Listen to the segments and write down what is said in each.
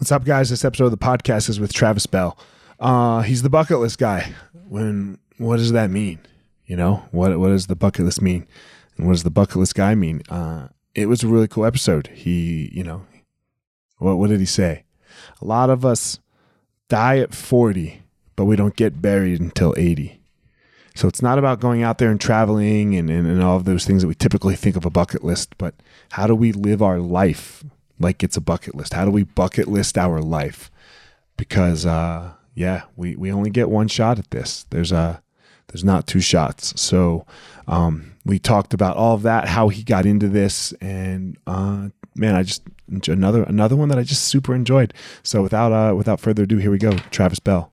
What's up, guys? This episode of the podcast is with Travis Bell. Uh, he's the bucket list guy. When what does that mean? You know what? What does the bucket list mean? And what does the bucket list guy mean? Uh, it was a really cool episode. He, you know, what what did he say? A lot of us die at forty, but we don't get buried until eighty. So it's not about going out there and traveling and, and, and all of those things that we typically think of a bucket list, but how do we live our life like it's a bucket list? How do we bucket list our life? Because uh, yeah, we, we only get one shot at this. There's a there's not two shots. So um, we talked about all of that, how he got into this, and uh, man, I just another another one that I just super enjoyed. So without uh, without further ado, here we go, Travis Bell.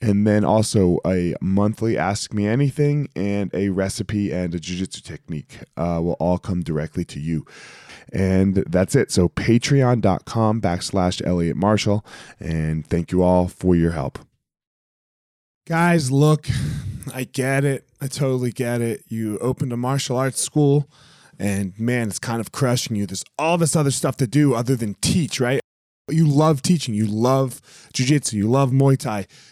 and then also a monthly ask me anything and a recipe and a jiu-jitsu technique uh, will all come directly to you. And that's it. So patreon.com backslash elliot marshall. And thank you all for your help. Guys look i get it. I totally get it. You opened a martial arts school and man it's kind of crushing you. There's all this other stuff to do other than teach right? You love teaching. You love jiu-jitsu. You love muay thai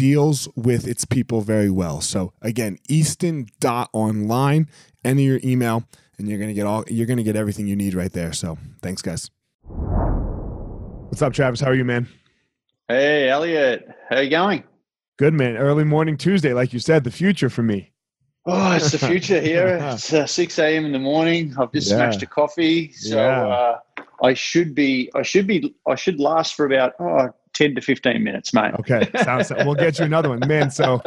deals with its people very well. So again, Easton.online, enter your email and you're gonna get all you're gonna get everything you need right there. So thanks, guys. What's up, Travis? How are you, man? Hey, Elliot. How you going? Good, man. Early morning Tuesday, like you said, the future for me. Oh, it's the future here. It's uh, 6 a.m. in the morning. I've just yeah. smashed a coffee, so yeah. uh, I should be. I should be. I should last for about oh, 10 to 15 minutes, mate. Okay, sounds. we'll get you another one, man. So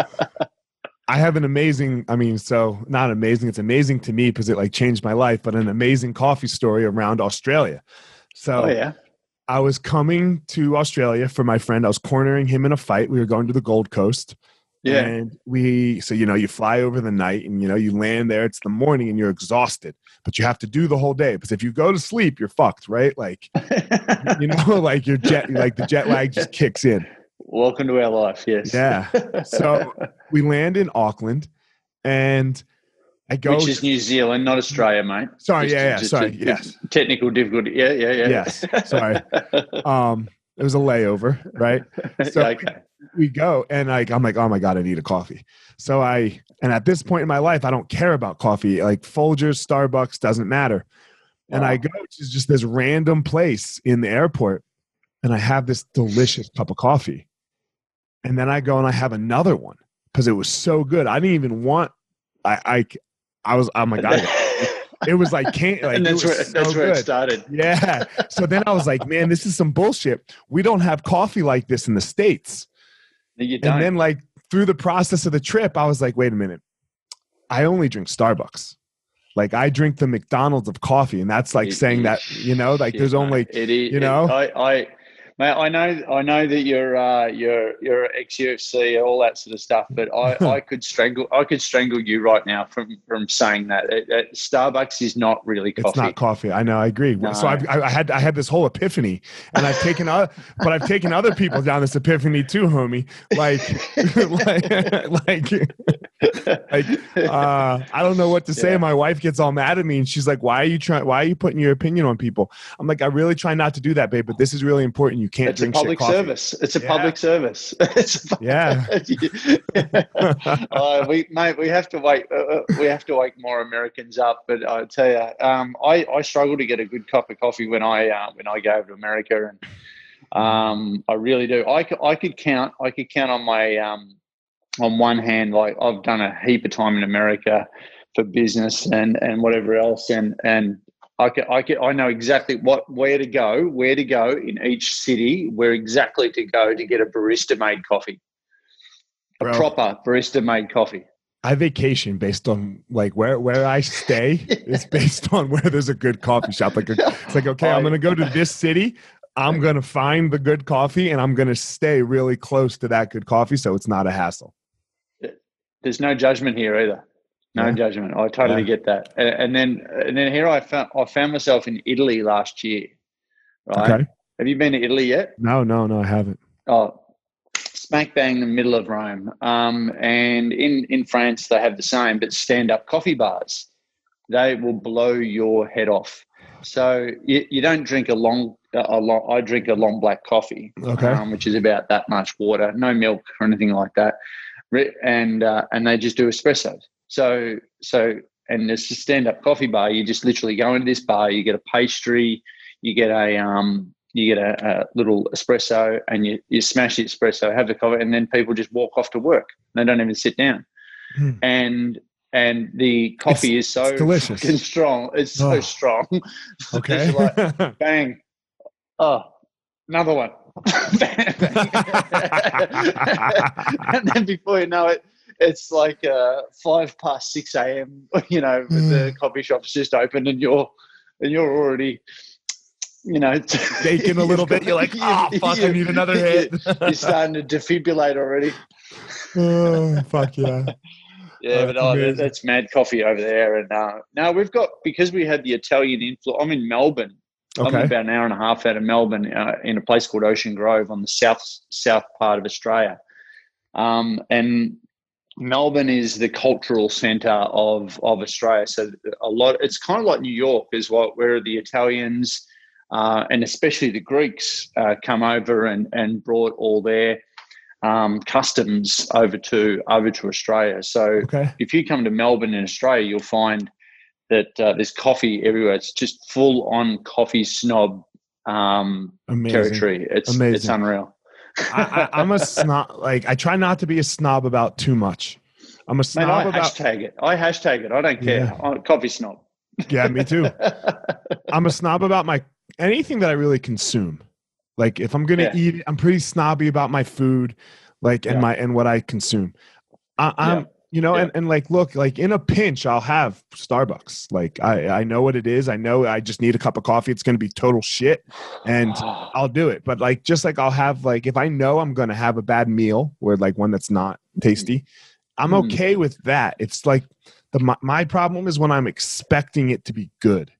I have an amazing, I mean, so not amazing, it's amazing to me because it like changed my life, but an amazing coffee story around Australia. So oh, yeah. I was coming to Australia for my friend. I was cornering him in a fight. We were going to the Gold Coast. Yeah. And we, so, you know, you fly over the night and, you know, you land there. It's the morning and you're exhausted, but you have to do the whole day because if you go to sleep, you're fucked, right? Like, you know, like your jet, like the jet lag just kicks in. Welcome to our life. Yes. Yeah. So we land in Auckland, and I go. Which is New Zealand, not Australia, mate. Sorry. Just, yeah. Yeah. Sorry. yes. Technical difficulty. Yeah. Yeah. Yeah. Yes. Sorry. um. It was a layover, right? So okay. We go and like I'm like, oh my god, I need a coffee. So I and at this point in my life, I don't care about coffee. Like Folgers, Starbucks doesn't matter. Wow. And I go to just this random place in the airport, and I have this delicious cup of coffee. And then I go and I have another one because it was so good. I didn't even want. I I, I was oh my god. it was like can't like and that's where so that's where good. it started. Yeah. So then I was like, man, this is some bullshit. We don't have coffee like this in the states. And then like through the process of the trip, I was like, wait a minute. I only drink Starbucks. Like I drink the McDonald's of coffee, and that's like it, saying that you know, like there's only it, you know. I, I Mate, I know, I know that you're, uh, you're, you're ex UFC, all that sort of stuff. But I, I could strangle, I could strangle you right now from, from saying that. It, it, Starbucks is not really coffee. It's not coffee. I know. I agree. No. So I've, I had, I had this whole epiphany, and I've taken, other, but I've taken other people down this epiphany too, homie. Like, like, like, like uh, I don't know what to say. Yeah. My wife gets all mad at me, and she's like, "Why are you trying? Why are you putting your opinion on people?" I'm like, "I really try not to do that, babe, but this is really important." You can't it's drink a public service. It's a yeah. public service. it's a, yeah. uh, we mate, we have to wait. Uh, uh, we have to wake more Americans up. But I tell you, um, I I struggle to get a good cup of coffee when I uh, when I go over to America, and um, I really do. I could, I could count. I could count on my um, on one hand. Like I've done a heap of time in America for business and and whatever else, and and I can, I can, I know exactly what where to go, where to go in each city, where exactly to go to get a barista made coffee, a Bro, proper barista made coffee. I vacation based on like where where I stay. it's based on where there's a good coffee shop. Like a, it's like okay, I'm gonna go to this city. I'm gonna find the good coffee, and I'm gonna stay really close to that good coffee, so it's not a hassle. There's no judgment here either. No yeah. judgment. I totally yeah. get that. And then, and then here I found I found myself in Italy last year. Right? Okay. Have you been to Italy yet? No, no, no, I haven't. Oh, smack bang in the middle of Rome. Um, and in in France they have the same, but stand up coffee bars. They will blow your head off. So you, you don't drink a long a long. I drink a long black coffee, okay, um, which is about that much water, no milk or anything like that, and uh, and they just do espressos. So, so, and it's a stand-up coffee bar. You just literally go into this bar. You get a pastry. You get a um, you get a, a, little espresso, and you you smash the espresso, have the coffee, and then people just walk off to work. They don't even sit down. Mm. And and the coffee it's, is so delicious and strong. It's so oh. strong. Okay. like, bang. Oh, another one. and then before you know it, it's like uh, five past six a.m. You know, mm. the coffee shop's just open, and you're and you're already, you know, baking a little bit. You're like, oh fuck, I need another hit. you're starting to defibrillate already. oh fuck yeah. Yeah, but oh, that's mad coffee over there. And uh, now we've got because we had the Italian influence. I'm in Melbourne. Okay. I'm about an hour and a half out of Melbourne uh, in a place called Ocean Grove on the south south part of Australia. Um, and Melbourne is the cultural centre of of Australia. So a lot, it's kind of like New York, is what where the Italians uh, and especially the Greeks uh, come over and and brought all their um, customs over to over to Australia. So okay. if you come to Melbourne in Australia, you'll find that uh, there's coffee everywhere. It's just full on coffee snob um, territory. It's Amazing. it's unreal. I, am a snob. Like I try not to be a snob about too much. I'm a snob Man, I about. Hashtag it. I hashtag it. I don't care. Yeah. I'm a coffee snob. Yeah, me too. I'm a snob about my anything that I really consume. Like if I'm gonna yeah. eat, I'm pretty snobby about my food, like and yeah. my and what I consume. I, am you know yeah. and, and like look like in a pinch i'll have starbucks. Like i i know what it is. I know i just need a cup of coffee. It's going to be total shit and i'll do it. But like just like i'll have like if i know i'm going to have a bad meal or like one that's not tasty i'm mm. okay with that. It's like the my, my problem is when i'm expecting it to be good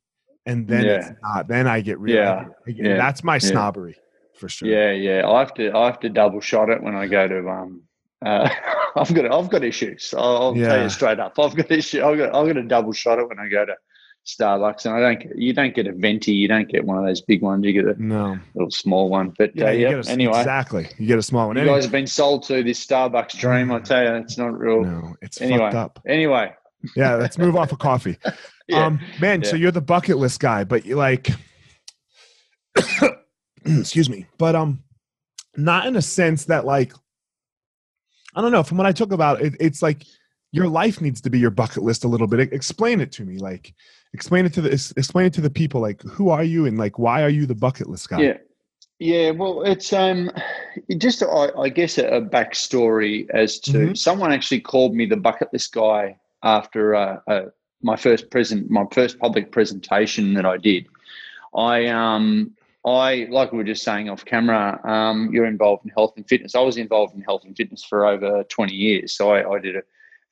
and then yeah. it's not. Then i get really yeah. Yeah. that's my snobbery for sure. Yeah yeah. I have to i have to double shot it when i go to um uh, I've got I've got issues. I'll, I'll yeah. tell you straight up. I've got issues. I've got I've got a double shot it when I go to Starbucks, and I don't. You don't get a venti. You don't get one of those big ones. You get a no little small one. But yeah, uh, yeah a, anyway, exactly. You get a small one. You guys have been sold to this Starbucks dream. I tell you, it's not real. No, it's anyway, fucked up. Anyway, yeah, let's move off of coffee. yeah, um, man, yeah. so you're the bucket list guy, but you like, excuse me, but um, not in a sense that like, I don't know. From what I talk about, it, it's like your life needs to be your bucket list a little bit. Explain it to me, like explain it to the explain it to the people, like who are you and like why are you the bucket list guy? Yeah, yeah. Well, it's um, just I, I guess a, a backstory as to mm-hmm. someone actually called me the bucket list guy after uh, uh, my first present my first public presentation that I did. I um I, like we were just saying off camera, um, you're involved in health and fitness. I was involved in health and fitness for over 20 years. So I, I did a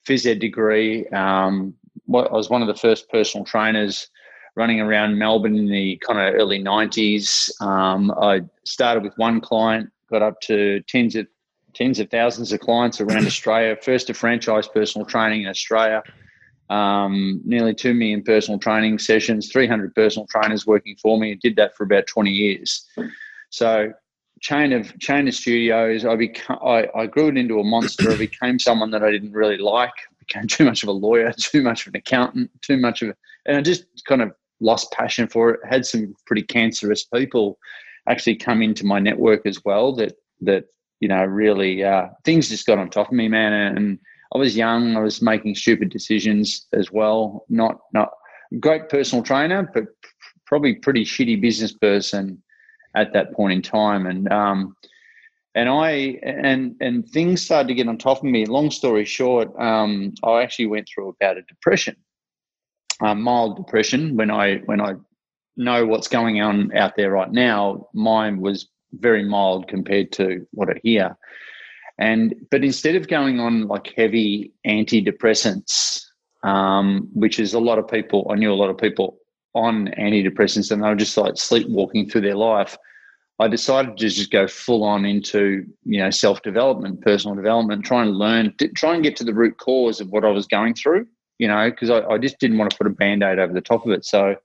phys ed degree. Um, I was one of the first personal trainers running around Melbourne in the kind of early 90s. Um, I started with one client, got up to tens of tens of thousands of clients around Australia. First to franchise personal training in Australia. Um, nearly 2 million personal training sessions, 300 personal trainers working for me. I did that for about 20 years. So chain of chain of studios. I became I, I grew it into a monster. I became someone that I didn't really like. Became too much of a lawyer, too much of an accountant, too much of, a, and I just kind of lost passion for it. Had some pretty cancerous people actually come into my network as well. That that you know really uh, things just got on top of me, man. And I was young. I was making stupid decisions as well. Not not great personal trainer, but probably pretty shitty business person at that point in time. And um, and I and and things started to get on top of me. Long story short, um, I actually went through about a depression, a mild depression. When I when I know what's going on out there right now, mine was very mild compared to what I hear. And but instead of going on like heavy antidepressants, um, which is a lot of people, I knew a lot of people on antidepressants and they were just like sleepwalking through their life. I decided to just go full on into you know self development, personal development, try and learn, try and get to the root cause of what I was going through. You know, because I, I, just didn't want to put a band aid over the top of it. So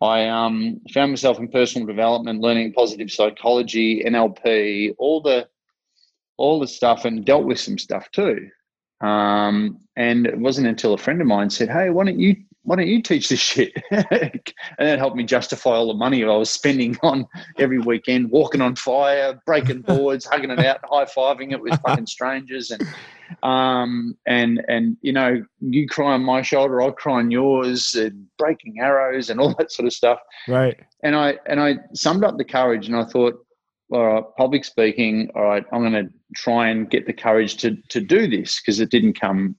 I um, found myself in personal development, learning positive psychology, NLP, all the all the stuff, and dealt with some stuff too. Um, and it wasn't until a friend of mine said, "Hey, why don't you why don't you teach this shit? and that helped me justify all the money I was spending on every weekend, walking on fire, breaking boards, hugging it out, high fiving it with fucking strangers, and um, and and you know, you cry on my shoulder, I cry on yours, and breaking arrows and all that sort of stuff. Right. And I and I summed up the courage, and I thought, all right, public speaking. All right, I'm going to try and get the courage to to do this because it didn't come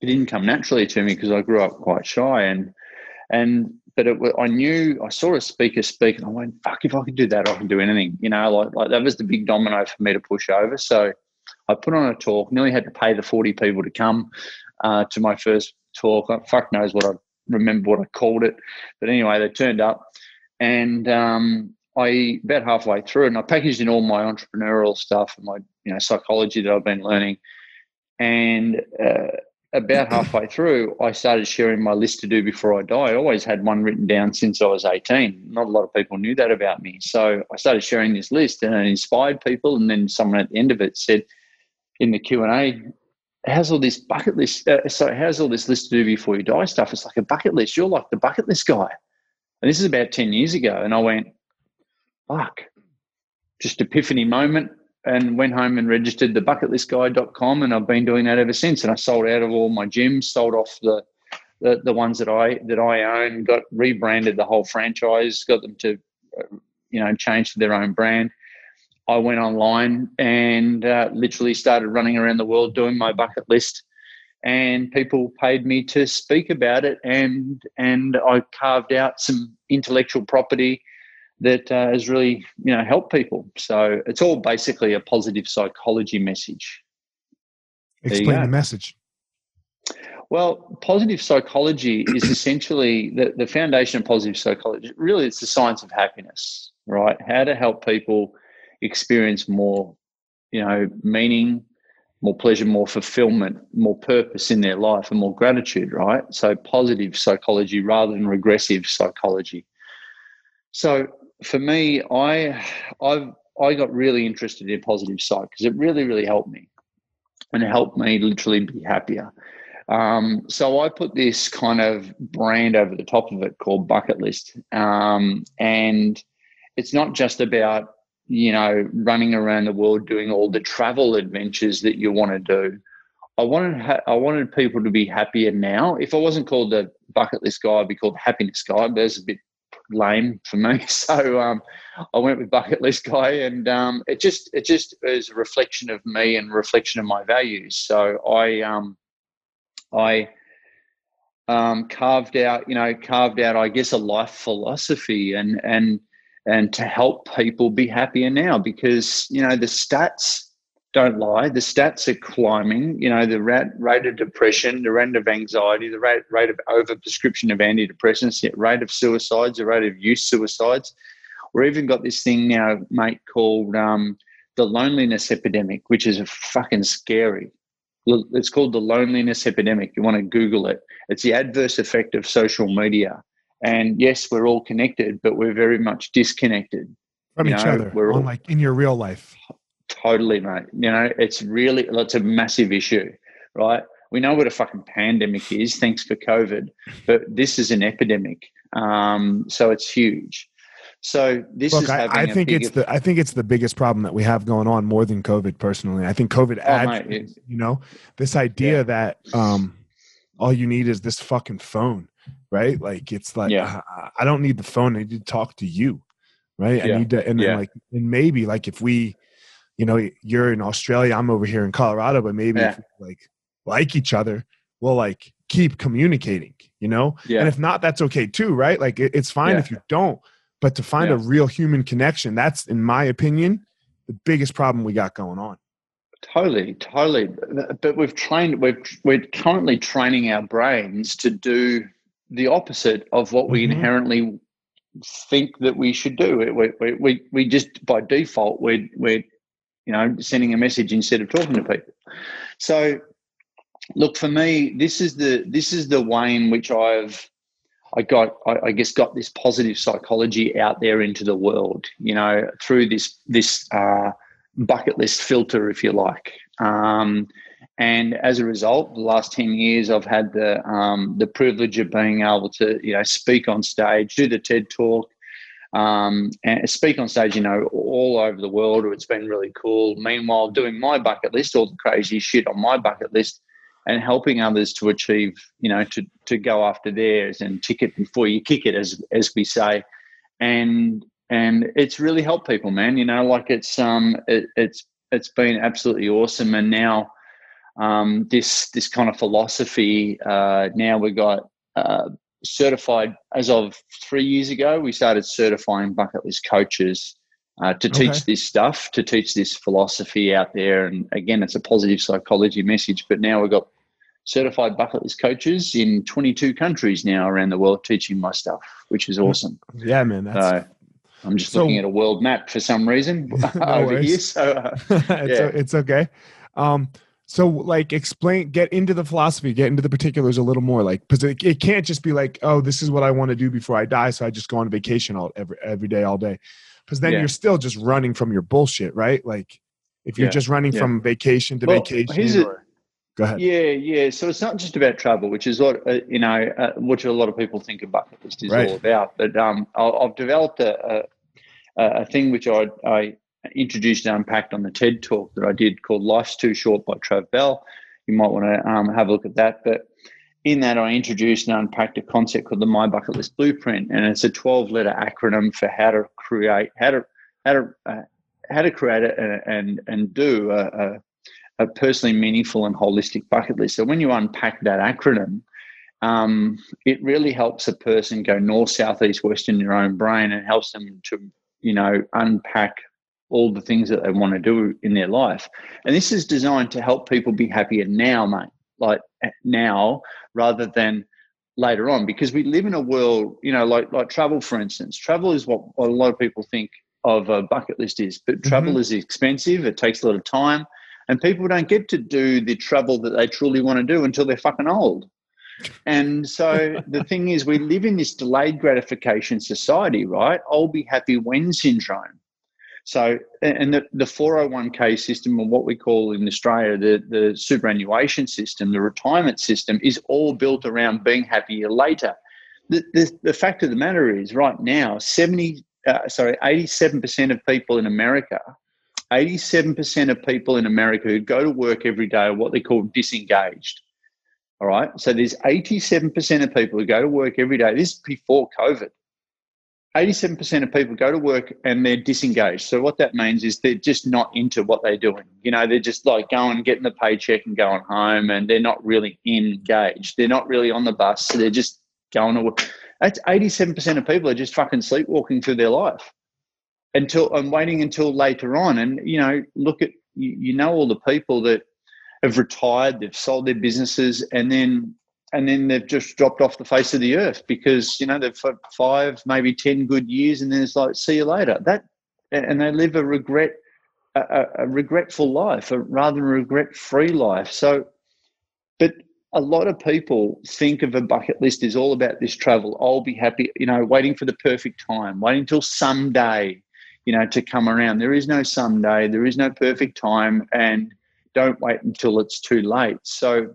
it didn't come naturally to me because I grew up quite shy and and but it, I knew I saw a speaker speak and I went fuck if I could do that I can do anything you know like like that was the big domino for me to push over. So I put on a talk nearly had to pay the 40 people to come uh, to my first talk. Fuck knows what I remember what I called it. But anyway they turned up and um, I about halfway through and I packaged in all my entrepreneurial stuff and my you know psychology that I've been learning and uh, about halfway through, I started sharing my list to do before I die. I always had one written down since I was 18. Not a lot of people knew that about me. So I started sharing this list and it inspired people. And then someone at the end of it said in the Q&A, how's all this bucket list? Uh, so how's all this list to do before you die stuff? It's like a bucket list. You're like the bucket list guy. And this is about 10 years ago. And I went, fuck, just epiphany moment and went home and registered the bucketlistguy.com and I've been doing that ever since. And I sold out of all my gyms, sold off the, the, the ones that I that I own, got rebranded the whole franchise, got them to uh, you know change to their own brand. I went online and uh, literally started running around the world doing my bucket list, and people paid me to speak about it, and and I carved out some intellectual property that uh, has really you know helped people. So it's all basically a positive psychology message. Explain the message. Well, positive psychology is essentially the, the foundation of positive psychology. Really, it's the science of happiness, right? How to help people experience more, you know, meaning, more pleasure, more fulfillment, more purpose in their life, and more gratitude, right? So positive psychology rather than regressive psychology. So for me, I I I got really interested in positive psych because it really really helped me, and it helped me literally be happier. Um, so I put this kind of brand over the top of it called Bucket List, um, and it's not just about you know running around the world doing all the travel adventures that you want to do. I wanted ha- I wanted people to be happier now. If I wasn't called the bucket list guy, I'd be called happiness guy. But a bit lame for me, so um, I went with bucket list guy, and um, it just it just is a reflection of me and reflection of my values. So I um, I um, carved out, you know, carved out, I guess, a life philosophy and and and to help people be happier now because you know the stats don't lie. The stats are climbing. You know, the rate, rate of depression, the rate of anxiety, the rate, rate of overprescription of antidepressants, the rate of suicides, the rate of youth suicides. We've even got this thing now, mate, called um, the loneliness epidemic, which is a fucking scary. It's called the loneliness epidemic. You want to Google it. It's the adverse effect of social media. And yes, we're all connected, but we're very much disconnected from you each know, other. We're all, like in your real life. Totally, mate. You know, it's really it's a massive issue, right? We know what a fucking pandemic is, thanks for COVID, but this is an epidemic. Um, so it's huge. So this Look, is I, I think it's the I think it's the biggest problem that we have going on more than COVID. Personally, I think COVID oh, adds, mate, you know, this idea yeah. that um, all you need is this fucking phone, right? Like it's like yeah. I, I, don't need the phone; I need to talk to you, right? Yeah. I need to, and then like, and maybe like if we, you know, you're in Australia, I'm over here in Colorado, but maybe if we, like like each other, we'll like keep communicating, you know. Yeah. And if not, that's okay too, right? Like it, it's fine if you don't but to find yeah. a real human connection, that's, in my opinion, the biggest problem we got going on. Totally, totally. But we've trained, we've, we're currently training our brains to do the opposite of what we mm-hmm. inherently think that we should do. We, we, we, we just, by default, we're, we're, you know, sending a message instead of talking to people. So, look, for me, this is the, this is the way in which I've, I got, I, I, guess, got this positive psychology out there into the world, you know, through this this uh, bucket list filter, if you like. Um, and as a result, the last ten years, I've had the um, the privilege of being able to, you know, speak on stage, do the TED talk, um, and speak on stage, you know, all over the world. It's been really cool. Meanwhile, doing my bucket list, all the crazy shit on my bucket list and helping others to achieve, you know, to to go after theirs and tick it before you kick it, as as we say, and and it's really helped people, man. You know, like it's um it, it's it's been absolutely awesome, and now um, this this kind of philosophy. Uh, now we've got uh, certified as of three years ago. We started certifying bucket list coaches. Uh, to teach okay. this stuff, to teach this philosophy out there. And again, it's a positive psychology message. But now we've got certified bucket list coaches in 22 countries now around the world teaching my stuff, which is awesome. Yeah, man. That's... So I'm just so, looking at a world map for some reason over here. So uh, it's, yeah. it's okay. Um, so like explain, get into the philosophy, get into the particulars a little more like, because it, it can't just be like, oh, this is what I want to do before I die. So I just go on vacation all every, every day, all day. Because then yeah. you're still just running from your bullshit, right? Like if you're yeah. just running from vacation to well, vacation. Or, Go ahead. Yeah, yeah. So it's not just about travel, which is what uh, you know, uh, which a lot of people think a bucket list is right. all about. But um, I've developed a, a, a thing which I, I introduced and unpacked on the TED talk that I did called "Life's Too Short" by Trav Bell. You might want to um, have a look at that. But in that, I introduced and unpacked a concept called the My Bucket List Blueprint, and it's a 12-letter acronym for how to create, how to how to uh, how to create it and and, and do a, a a personally meaningful and holistic bucket list. So when you unpack that acronym, um, it really helps a person go north, south, east, west in their own brain and helps them to, you know, unpack all the things that they want to do in their life. And this is designed to help people be happier now, mate, like now rather than later on because we live in a world, you know, like like travel, for instance. Travel is what, what a lot of people think of a bucket list is, but travel mm-hmm. is expensive. It takes a lot of time And people don't get to do the travel that they truly want to do until they're fucking old. And so the thing is, we live in this delayed gratification society, right? I'll be happy when syndrome. So, and the, the 401k system, or what we call in Australia the, the superannuation system, the retirement system, is all built around being happier later. The, the, the fact of the matter is, right now, 70, uh, sorry, 87% of people in America, 87% of people in America who go to work every day are what they call disengaged. All right. So there's 87% of people who go to work every day. This is before COVID. 87% of people go to work and they're disengaged. So what that means is they're just not into what they're doing. You know, they're just like going, getting the paycheck and going home and they're not really engaged. They're not really on the bus. So they're just going to work. That's 87% of people are just fucking sleepwalking through their life until I'm waiting until later on. And, you know, look at, you, you know, all the people that have retired, they've sold their businesses and then and then they've just dropped off the face of the earth because you know they've had five, maybe ten good years, and then it's like, see you later. That and they live a regret, a, a regretful life, a, rather than a regret-free life. So, but a lot of people think of a bucket list is all about this travel. I'll be happy, you know, waiting for the perfect time, waiting until someday, you know, to come around. There is no someday, there is no perfect time, and don't wait until it's too late. So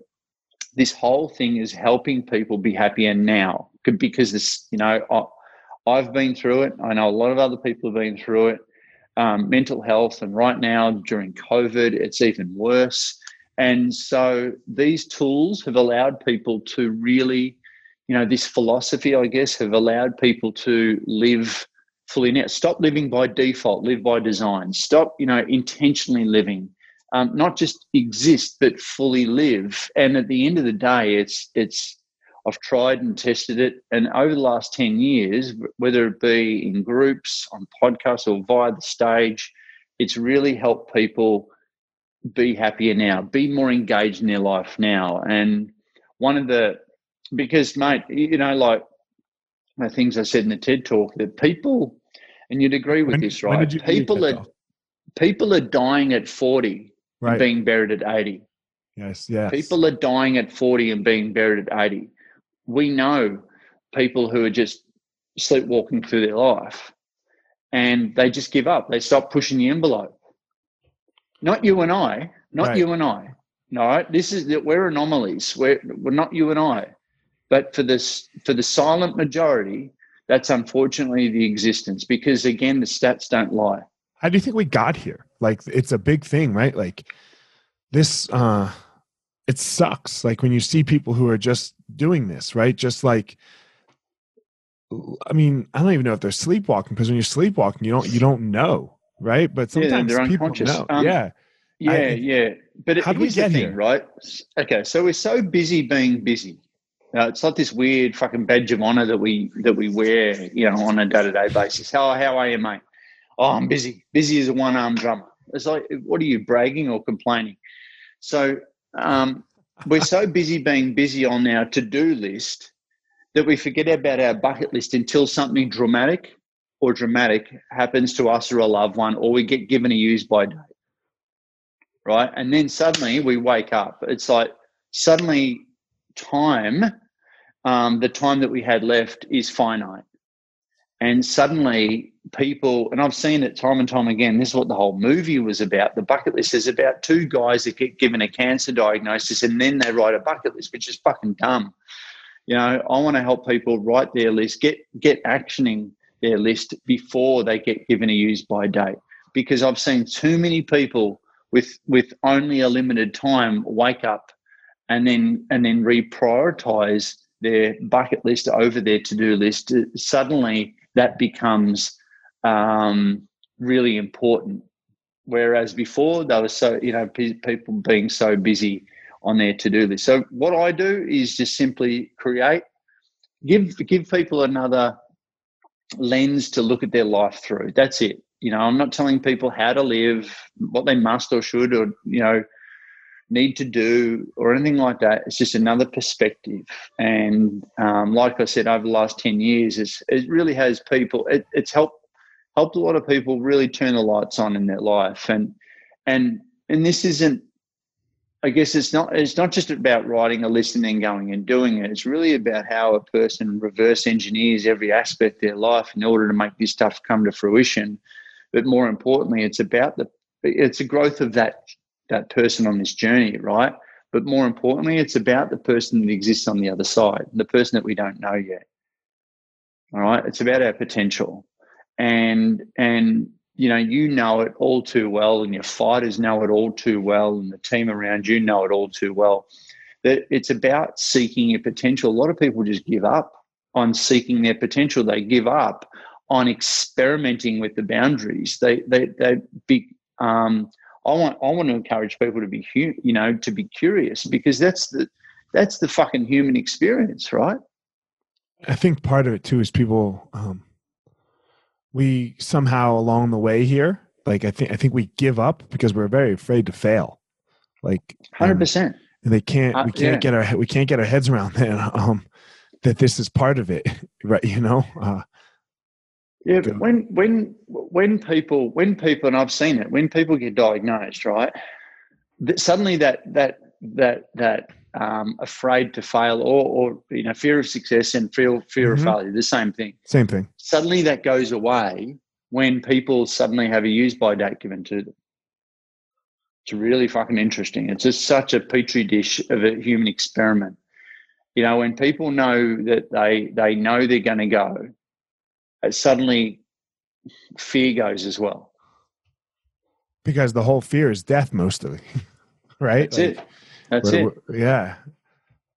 this whole thing is helping people be happier now because this, you know, I, have been through it. I know a lot of other people have been through it. Um, mental health, and right now during COVID, it's even worse. And so these tools have allowed people to really, you know, this philosophy, I guess, have allowed people to live fully now. Stop living by default, live by design. Stop, you know, intentionally living um, not just exist but fully live. And at the end of the day, it's it's I've tried and tested it, and over the last ten years, whether it be in groups, on podcasts, or via the stage, it's really helped people be happier now, be more engaged in their life now. And one of the because mate, you know, like the things I said in the TED talk that people, and you'd agree with when, this, right? People are people are dying at forty right. being buried at 80. Yes, yes. People are dying at 40 and being buried at 80. We know people who are just sleepwalking through their life and they just give up. They stop pushing the envelope. Not you and I, not right. you and I. No, this is that we're anomalies. We're, we're not you and I. But for this for the silent majority, that's unfortunately the existence because again the stats don't lie. How do you think we got here? Like it's a big thing, right? Like this uh it sucks like when you see people who are just doing this, right? Just like I mean, I don't even know if they're sleepwalking because when you're sleepwalking, you don't you don't know, right? But sometimes yeah, people know. Um, yeah. Yeah, I, yeah. But how do we get thing, here? right? Okay, so we're so busy being busy. Uh, it's like this weird fucking badge of honor that we that we wear, you know, on a day to day basis. How how are you, mate? Oh, I'm busy. Busy as a one armed drummer. It's like, what are you bragging or complaining? So um, we're so busy being busy on our to do list that we forget about our bucket list until something dramatic or dramatic happens to us or a loved one, or we get given a use by date. Right. And then suddenly we wake up. It's like suddenly time, um, the time that we had left is finite. And suddenly people, and I've seen it time and time again, this is what the whole movie was about. The bucket list is about two guys that get given a cancer diagnosis and then they write a bucket list, which is fucking dumb. You know, I want to help people write their list, get get actioning their list before they get given a use by date. Because I've seen too many people with with only a limited time wake up and then and then reprioritize their bucket list over their to-do list. Suddenly that becomes um, really important. Whereas before, they were so, you know, people being so busy on their to do list. So, what I do is just simply create, give, give people another lens to look at their life through. That's it. You know, I'm not telling people how to live, what they must or should, or, you know, need to do or anything like that. It's just another perspective. And um, like I said, over the last 10 years, it really has people, it, it's helped helped a lot of people really turn the lights on in their life. And and and this isn't I guess it's not it's not just about writing a list and then going and doing it. It's really about how a person reverse engineers every aspect of their life in order to make this stuff come to fruition. But more importantly, it's about the it's a growth of that that person on this journey, right? But more importantly, it's about the person that exists on the other side, the person that we don't know yet. All right. It's about our potential. And and you know, you know it all too well, and your fighters know it all too well, and the team around you know it all too well. That it's about seeking your potential. A lot of people just give up on seeking their potential. They give up on experimenting with the boundaries. They they they be. Um, I want I want to encourage people to be you know to be curious because that's the that's the fucking human experience, right? I think part of it too is people um, we somehow along the way here like i think i think we give up because we're very afraid to fail like 100% and they can't uh, we can't yeah. get our we can't get our heads around that um that this is part of it right you know uh yeah when when when people when people and i've seen it when people get diagnosed right suddenly that that that that um, afraid to fail or, or you know fear of success and fear fear mm-hmm. of failure the same thing. Same thing. Suddenly that goes away when people suddenly have a use by date given to them. It's really fucking interesting. It's just such a petri dish of a human experiment. You know when people know that they they know they're going to go suddenly fear goes as well because the whole fear is death mostly right that's like, it that's it. Yeah.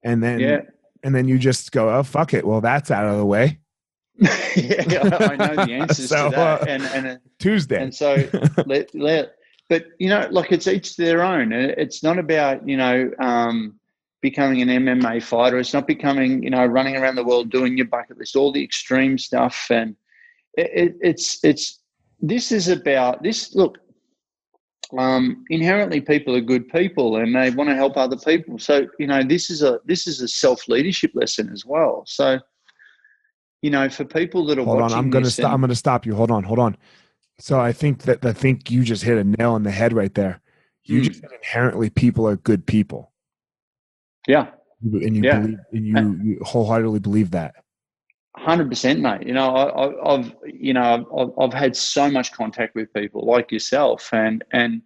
And then yeah. and then you just go, oh fuck it. Well, that's out of the way. yeah, I know the answers so, to that. Uh, and and uh, Tuesday. And so let let but you know, like it's each their own. It's not about, you know, um, becoming an MMA fighter. It's not becoming, you know, running around the world doing your bucket list, all the extreme stuff. And it, it, it's it's this is about this. Look, um, inherently people are good people and they want to help other people. So you know this is a this is a self leadership lesson as well. So you know for people that are hold on, I'm going to stop. I'm going to stop you. Hold on, hold on. So I think that I think you just hit a nail on the head right there. You mm. just inherently people are good people. Yeah, and you yeah. believe, and you, you wholeheartedly believe that. Hundred percent, mate. You know, I, have you know I've, I've had so much contact with people like yourself, and and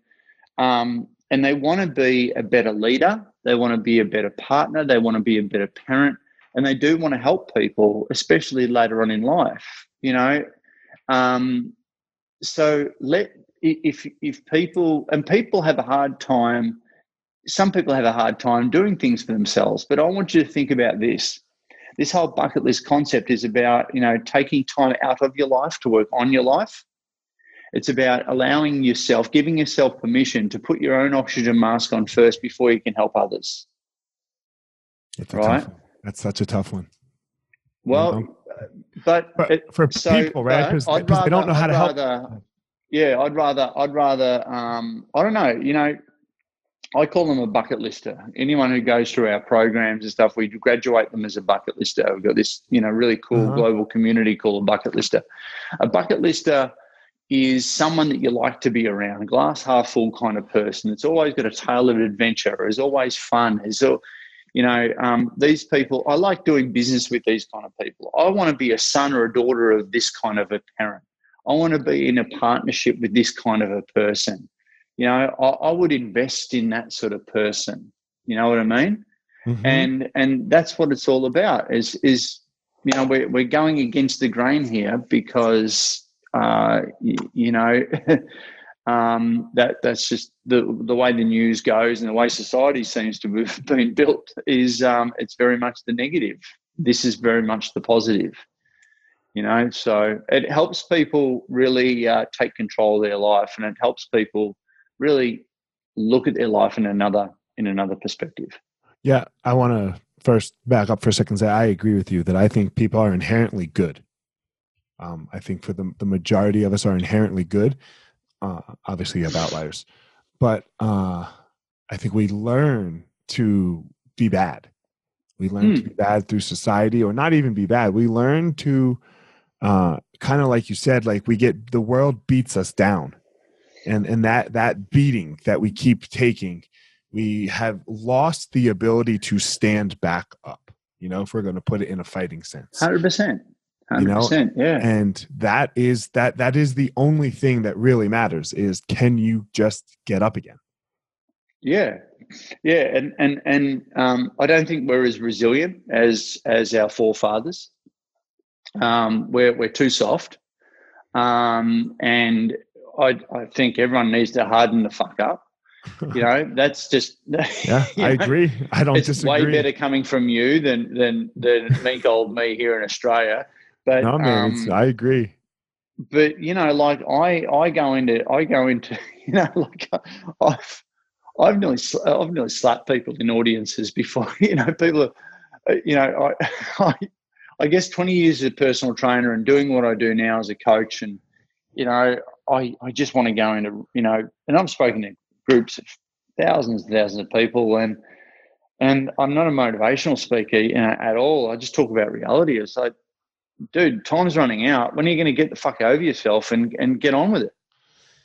um, and they want to be a better leader. They want to be a better partner. They want to be a better parent, and they do want to help people, especially later on in life. You know, um, so let if if people and people have a hard time. Some people have a hard time doing things for themselves, but I want you to think about this. This whole bucket list concept is about you know taking time out of your life to work on your life. It's about allowing yourself giving yourself permission to put your own oxygen mask on first before you can help others. That's right? that's such a tough one. Well but, but it, for so, people right because they don't know how I'd to rather, help yeah i'd rather i'd rather um, i don't know you know I call them a bucket lister. Anyone who goes through our programs and stuff, we graduate them as a bucket lister. We've got this, you know, really cool uh-huh. global community called a bucket lister. A bucket lister is someone that you like to be around, a glass half full kind of person. It's always got a tale of adventure. Is always fun. Is you know, um, these people. I like doing business with these kind of people. I want to be a son or a daughter of this kind of a parent. I want to be in a partnership with this kind of a person you know I, I, would invest in that sort of person. You know what i mean? Mm-hmm. and and that's what it's all about is is you know we're, we're going against the grain here because uh, you, you know um, that that's just the the way the news goes and the way society seems to have been built is um, it's very much the negative. This is very much the positive. You know so it helps people really uh, take control of their life and it helps people really look at their life in another in another perspective. Yeah, I want to first back up for a second and say I agree with you that I think people are inherently good. Um, I think for the the majority of us are inherently good. Uh, obviously, you have outliers, but uh, I think we learn to be bad. We learn to be hmm. bad through society, or not even be bad. We learn to uh, kind of like you said, like we get the world beats us down and and that that beating that we keep taking we have lost the ability to stand back up you know if we're going to put it in a fighting sense 100% 100%, you know? yeah. And that is that that is the only thing that really matters is can you just get up again? Yeah. Yeah, and and and um, I don't think we're as resilient as as our forefathers. Um, we're we're too soft, um, and I I think everyone needs to harden the fuck up. You know, that's just yeah. I know, agree. I don't it's disagree. way better coming from you than than than meek old me here in Australia. But no, man, um, I agree. But you know, like I, I go into, I go into, you know, like I've, I've nearly, I've nearly slapped people in audiences before. You know, people, are, uh, you know, I, I, I guess twenty years as a personal trainer and doing what I do now as a coach, and you know, I, I just want to go into, you know, and I'm speaking to groups of thousands and thousands of people, and and I'm not a motivational speaker you know, at all. I just talk about reality. It's like dude, time's running out. When are you going to get the fuck over yourself and, and get on with it?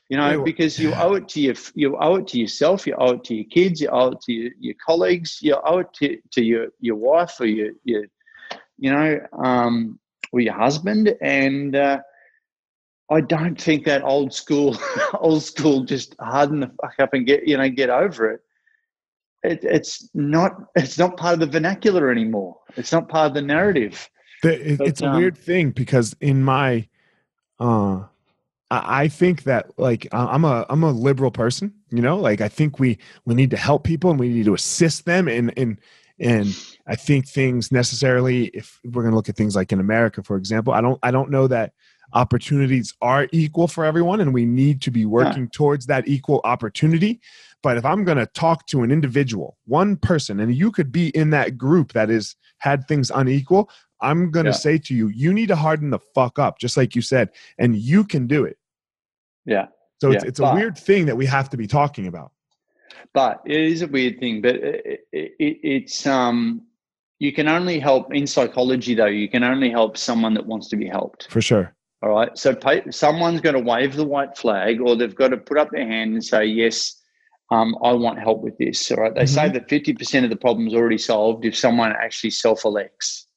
You know, because you owe it to your you owe it to yourself, you owe it to your kids, you owe it to your, your colleagues, you owe it to, to your your wife or your your you know um, or your husband. And uh, I don't think that old school old school just harden the fuck up and get you know get over it. it. It's not it's not part of the vernacular anymore. It's not part of the narrative. The, it, but, it's a um, weird thing because in my, uh, I, I think that like I'm a I'm a liberal person, you know. Like I think we we need to help people and we need to assist them and and and I think things necessarily if we're going to look at things like in America, for example, I don't I don't know that opportunities are equal for everyone and we need to be working yeah. towards that equal opportunity but if i'm going to talk to an individual one person and you could be in that group that is had things unequal I'm going to yeah. say to you, you need to harden the fuck up, just like you said, and you can do it. Yeah. So yeah. it's, it's a weird thing that we have to be talking about. But it is a weird thing, but it, it, it's, um, you can only help in psychology though, you can only help someone that wants to be helped. For sure. All right. So pay, someone's to wave the white flag or they've got to put up their hand and say, yes, um, I want help with this. All right. They mm-hmm. say that 50% of the problem is already solved if someone actually self elects.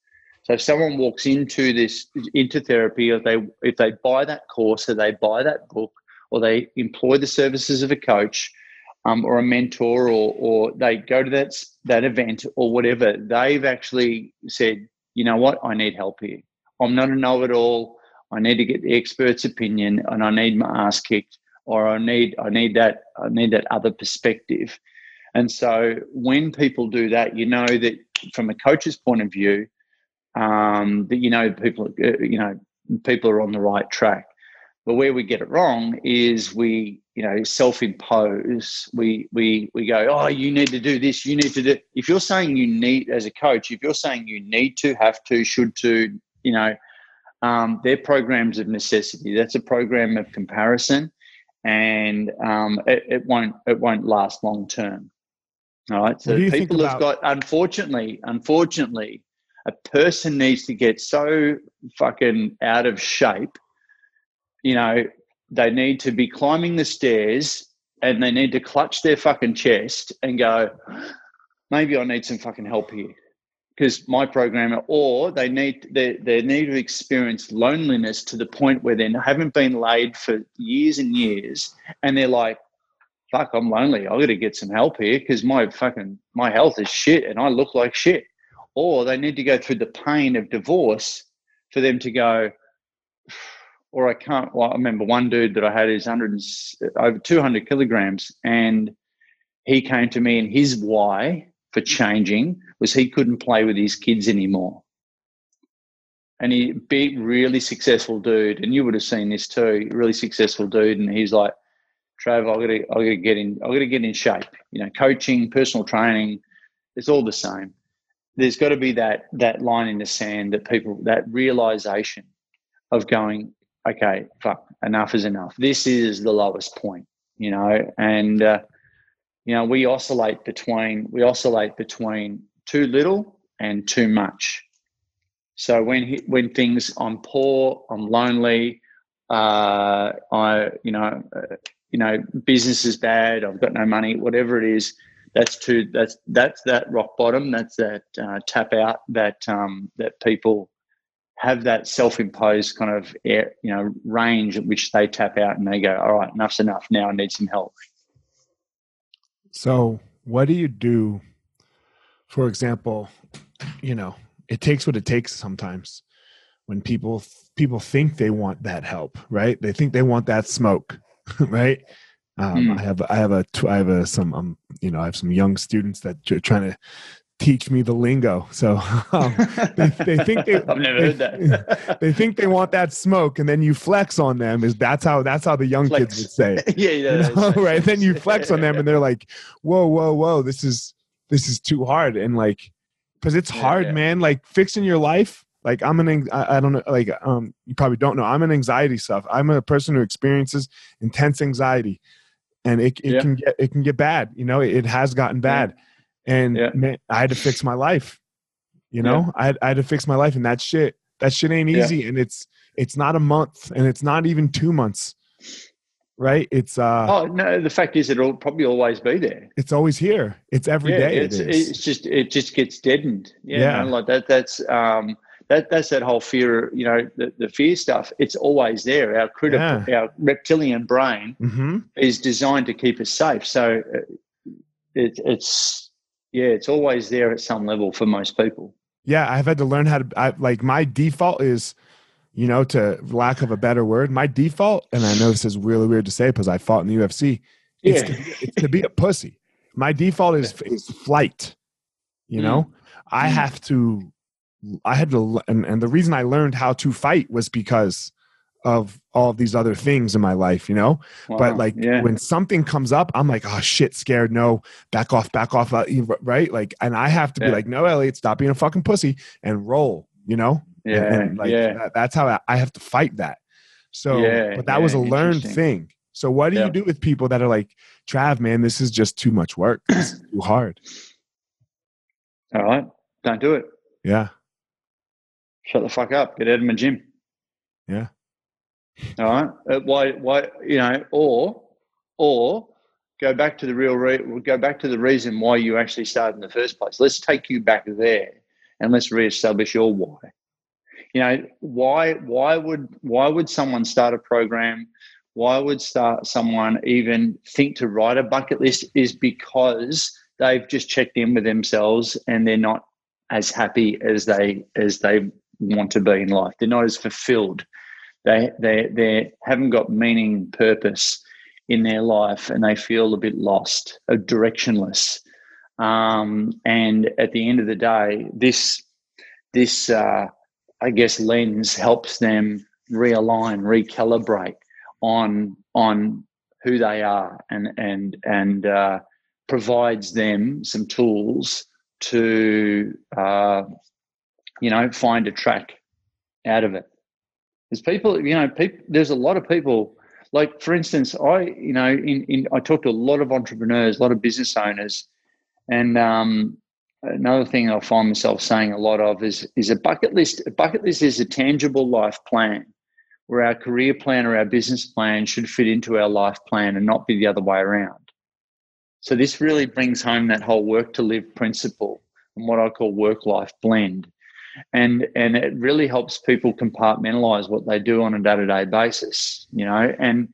So if someone walks into this into therapy, or they if they buy that course, or they buy that book, or they employ the services of a coach, um, or a mentor, or or they go to that that event or whatever, they've actually said, you know what, I need help here. I'm not a know-it-all. I need to get the expert's opinion, and I need my ass kicked, or I need I need that I need that other perspective. And so when people do that, you know that from a coach's point of view, um, that you know people uh, you know people are on the right track. But where we get it wrong is we you know self-impose. We we we go, oh, you need to do this. You need to do. If you're saying you need as a coach, if you're saying you need to, have to, should to, you know, um, they're programs of necessity. That's a program of comparison, and um, it, it won't it won't last long term. All right. So people have got unfortunately, unfortunately, a person needs to get so fucking out of shape. You know, they need to be climbing the stairs and they need to clutch their fucking chest and go, maybe I need some fucking help here. Because my programmer, or they need they, they need to experience loneliness to the point where they haven't been laid for years and years, and they're like, "Fuck, I'm lonely. I got to get some help here because my fucking my health is shit, and I look like shit." or they need to go through the pain of divorce for them to go or i can't well, i remember one dude that i had is 100 over 200 kilograms and he came to me and his why for changing was he couldn't play with his kids anymore. And he big really successful dude. And you would have seen this too really successful dude. And he's like Trav, I gotta I gotta get in I gotta get in shape. You know, coaching, personal training, it's all the same. There's got to be that that line in the sand that people that realization of going okay fuck enough is enough. This is the lowest point you know? And uh, you know we oscillate between we oscillate between too little and too much so when he, when things i'm poor i'm lonely uh, i you know uh, you know, business is bad. I've got no money. Whatever it is, that's too. That's that's that rock bottom. That's that uh, tap out. That um, that people have that self-imposed kind of you know range at which they tap out and they go, all right, enough's enough. Now I need some help. So, what do you do? For example, you know, it takes what it takes sometimes. When people people think they want that help, right? They think they want that smoke, right? Um, mm. I have I have a I have a some um you know I have some young students that are trying to teach me the lingo. So um, they, they, think they I've never heard that. they think they want that smoke, and then you flex on them. Is that's how that's how the young flex. kids would say. yeah, yeah, you know, right. Then you flex on them, and they're like, "Whoa, whoa, whoa! This is this is too hard." And like, because it's hard, yeah, yeah. man. Like fixing your life. Like I'm an I, I don't know. Like um, you probably don't know. I'm an anxiety stuff. I'm a person who experiences intense anxiety, and it it yeah. can get it can get bad. You know, it, it has gotten bad and yeah. man, I had to fix my life. You know, yeah. I, had, I had to fix my life, and that shit, that shit ain't easy, yeah. and it's it's not a month, and it's not even two months, right? It's uh. Oh no, the fact is, it'll probably always be there. It's always here. It's every day. It's, it it's just it just gets deadened. Yeah. Know, like that. That's um. That, that's that whole fear, you know, the, the fear stuff. It's always there. Our critical, our reptilian brain mm-hmm. is designed to keep us safe. So uh, it, it's yeah, it's always there at some level for most people. Yeah, I've had to learn how to I, like my default is, you know, to lack of a better word, my default, and I know this is really weird to say because I fought in the UFC. It's, yeah. to, be, it's to be a pussy. My default is is flight. You know, mm. I mm. have to. I had to, and, and the reason I learned how to fight was because of all of these other things in my life, you know? Wow, but like yeah. when something comes up, I'm like, oh shit, scared. No, back off, back off. Uh, right. Like, and I have to yeah. be like, no, Elliot, stop being a fucking pussy and roll, you know? Yeah. And, and like, yeah. That, that's how I, I, have to fight that. So, yeah, but that was a learned thing. So what do you do with people that are like, Trav, man, this is just too much work. This is too hard. All right. Don't do it. Yeah. Shut the fuck up. Get out of my gym. Yeah. All right. Uh, why? Why? You know, or or go back to the real. Re- go back to the reason why you actually started in the first place. Let's take you back there and let's reestablish your why. You know, why? Why would why would someone start a program? Why would start someone even think to write a bucket list? Is because they've just checked in with themselves and they're not as happy as they as they want to be in life. They're not as fulfilled they they they haven't got meaning, purpose in their life, and they feel a bit lost, a directionless. Um, and at the end of the day, this this uh, I guess lens helps them realign, recalibrate on on who they are, and and and uh, provides them some tools to uh, you know find a track out of it. There's people, you know, people, there's a lot of people. Like for instance, I, you know, in, in I talk to a lot of entrepreneurs, a lot of business owners, and um, another thing I find myself saying a lot of is is a bucket list. A bucket list is a tangible life plan, where our career plan or our business plan should fit into our life plan and not be the other way around. So this really brings home that whole work to live principle and what I call work life blend and and it really helps people compartmentalize what they do on a day-to-day basis you know and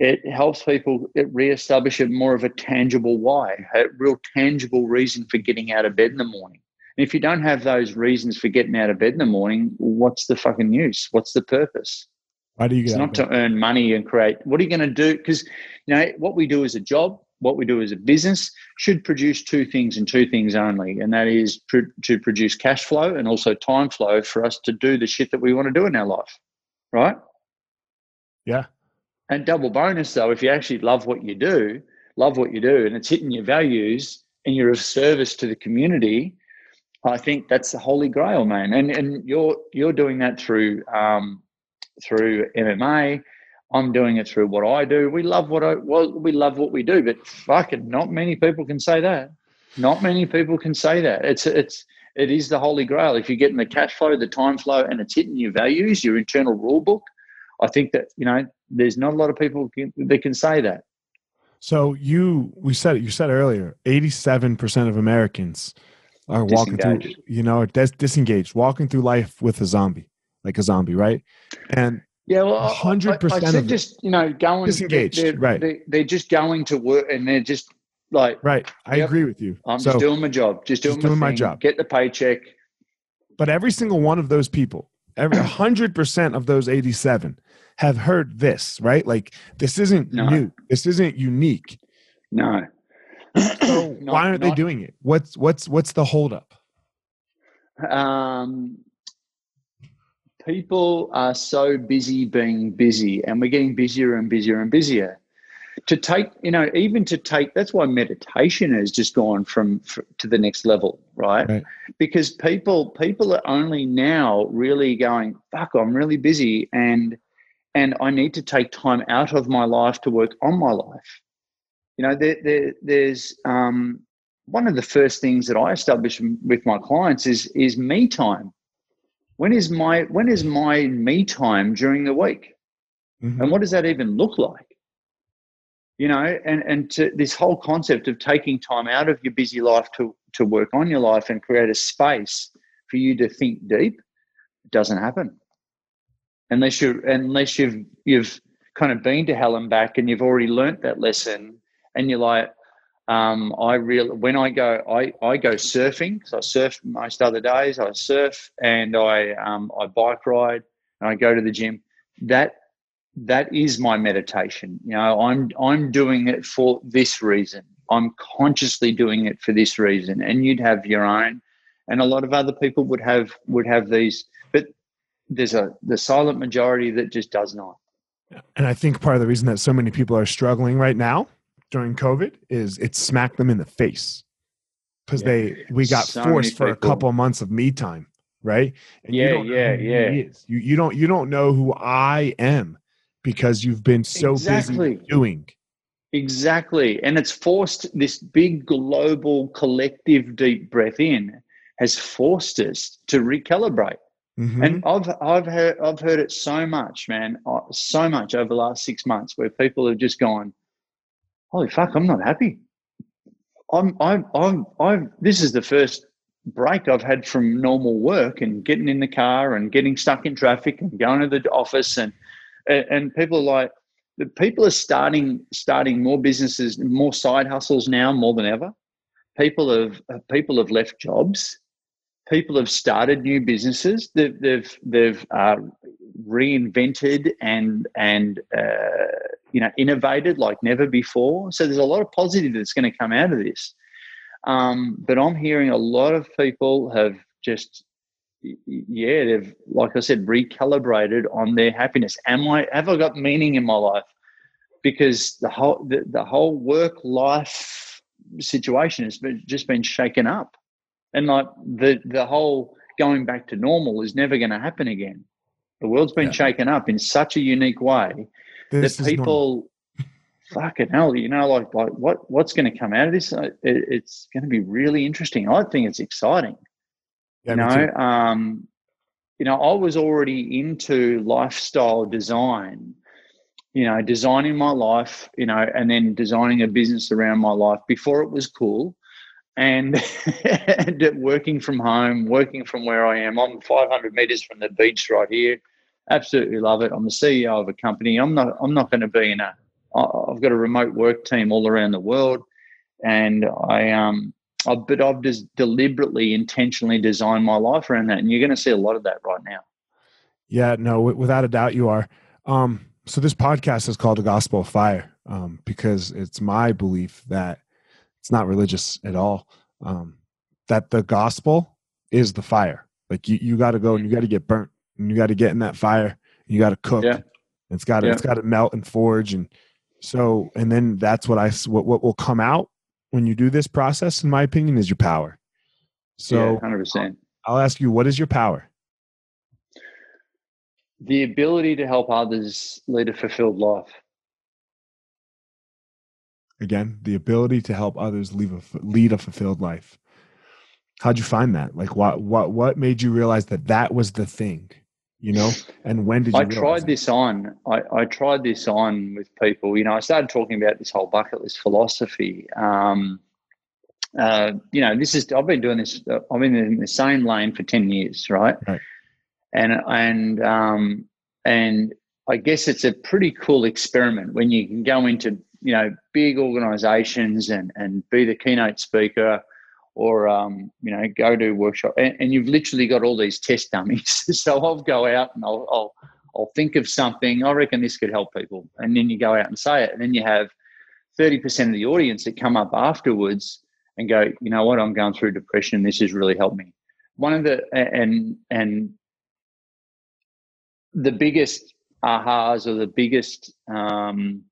it helps people it reestablish a more of a tangible why a real tangible reason for getting out of bed in the morning. And if you don't have those reasons for getting out of bed in the morning what's the fucking use? What's the purpose? Why do you get it's not to earn money and create what are you going to do? Because you know what we do is a job what we do as a business should produce two things and two things only, and that is pr- to produce cash flow and also time flow for us to do the shit that we want to do in our life, right? Yeah. And double bonus though, if you actually love what you do, love what you do, and it's hitting your values, and you're of service to the community, I think that's the holy grail, man. And and you're you're doing that through um, through MMA, I'm doing it through what I do. We love what I well, we love what we do, but fucking not many people can say that. Not many people can say that. It's it's it is the holy grail. If you're getting the cash flow, the time flow, and it's hitting your values, your internal rule book, I think that you know there's not a lot of people can, that can say that. So you, we said it. You said earlier, eighty-seven percent of Americans are walking through, you know, dis- disengaged, walking through life with a zombie, like a zombie, right? And yeah, well, hundred percent of just you know going disengaged, they're, right? They're, they're, just going to work, and they're just like right. I yep, agree with you. I'm so, just doing my job, just doing, just my, doing my job, get the paycheck. But every single one of those people, every hundred percent of those eighty-seven, have heard this, right? Like this isn't no. new. This isn't unique. No. So not, why aren't not, they doing it? What's what's what's the holdup? Um, people are so busy being busy, and we're getting busier and busier and busier. To take, you know, even to take, that's why meditation has just gone from, to the next level, right? right? Because people people are only now really going, fuck, I'm really busy, and and I need to take time out of my life to work on my life. You know, there, there, there's um, one of the first things that I establish with my clients is is me time. When is my when is my me time during the week, mm-hmm. and what does that even look like? You know, and and to this whole concept of taking time out of your busy life to to work on your life and create a space for you to think deep, doesn't happen unless you unless you've you've kind of been to hell and back and you've already learnt that lesson and you're like um, I really when I go I, I go surfing. So I surf most other days. I surf and I um, I bike ride and I go to the gym. That that is my meditation. You know I'm I'm doing it for this reason. I'm consciously doing it for this reason. And you'd have your own. And a lot of other people would have would have these. But there's a the silent majority that just does not. And I think part of the reason that so many people are struggling right now during COVID is it smacked them in the face because yeah. they we got so forced for a couple of months of me time, right? And yeah, yeah, yeah. You you don't you don't know who I am because you've been so exactly. busy doing. Exactly, and it's forced this big global collective deep breath in has forced us to recalibrate Mm-hmm. And I've I've heard I've heard it so much, man, uh, so much over the last six months, where people have just gone, "Holy fuck, I'm not happy." I'm I'm I'm I'm. This is the first break I've had from normal work and getting in the car and getting stuck in traffic and going to the office and and people are like, the people are starting starting more businesses, more side hustles now more than ever. People have people have left jobs people have started new businesses. They've they've, they've uh, reinvented and and uh, you know innovated like never before. So there's a lot of positive that's going to come out of this. Um, but I'm hearing a lot of people have just yeah they've like I said recalibrated on their happiness. Am I have I got meaning in my life? Because the whole the, the whole work life situation has been, just been shaken up and like the the whole going back to normal is never going to happen again. The world's been yeah. shaken up in such a unique way this that people, fucking hell, you know, like like what what's going to come out of this? Uh, it, it's going to be really interesting. I think it's exciting. Yeah, you know, um, you know, I was already into lifestyle design. You know, designing my life. You know, and then designing a business around my life before it was cool and, and working from home, working from where I am. I'm 500 meters from the beach right here. Absolutely love it. I'm the CEO of a company. I'm not. I'm not going to be in a. I've got a remote work team all around the world, and I um. I, but I've just deliberately, intentionally designed my life around that, and you're going to see a lot of that right now. Yeah, no, without a doubt, you are. Um, so this podcast is called the Gospel of Fire um, because it's my belief that it's not religious at all. Um, that the gospel is the fire. Like you, you got to go and you got to get burnt and you got to get in that fire. you got to cook. Yeah. It's got to, yeah. it's got to melt and forge. And so, and then that's what I, what, what will come out when you do this process, in my opinion, is your power. So, hundred percent. I'll ask you, what is your power? The ability to help others lead a fulfilled life again the ability to help others lead a, lead a fulfilled life how'd you find that like what what what made you realize that that was the thing you know? And when did you i tried this on I, I tried this on with people you know i started talking about this whole bucket list philosophy um, uh, you know this is i've been doing this uh, i've been in the same lane for 10 years right, right. and and um, and i guess it's a pretty cool experiment when you can go into you know big organizations and and be the keynote speaker or um, you know go to workshop and, and, you've literally got all these test dummies. So i'll go out and I'll, I'll, I'll think of something. I reckon this could help people. And then you go out and say it and then you have 30% of the audience that come up afterwards and go you know what? I'm going through depression. This has really helped me. One of the and and the biggest ahas or the biggest um,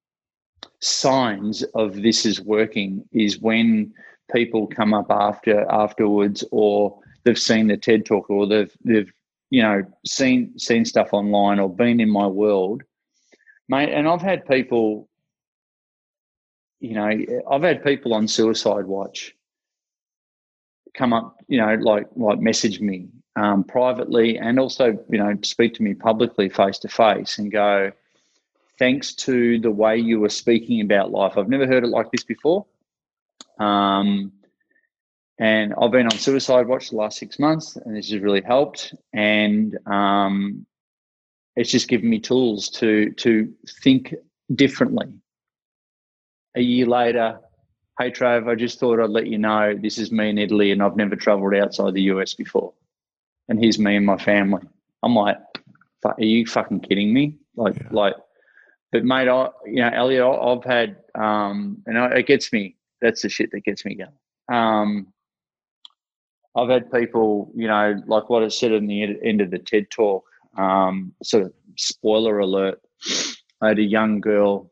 signs of this is working is when people come up after afterwards or they've seen the TED talk or they've they've you know seen seen stuff online or been in my world, mate. And I've had people, you know, I've had people on suicide watch come up, you know, like like message me um, privately and also you know speak to me publicly face to face and go. Thanks to the way you were speaking about life, I've never heard it like this before. Um, and I've been on suicide watch the last six months, and this has really helped. And um, it's just given me tools to to think differently. A year later, hey Trav, I just thought I'd let you know this is me in Italy, and I've never travelled outside the US before. And here's me and my family. I'm like, are you fucking kidding me? Like, yeah. like, but mate, I, you know, Elliot, I've had, um, and it gets me that's the shit that gets me going. Um, I've had people, you know, like what I said in the end of the TED talk, um, sort of spoiler alert. I had a young girl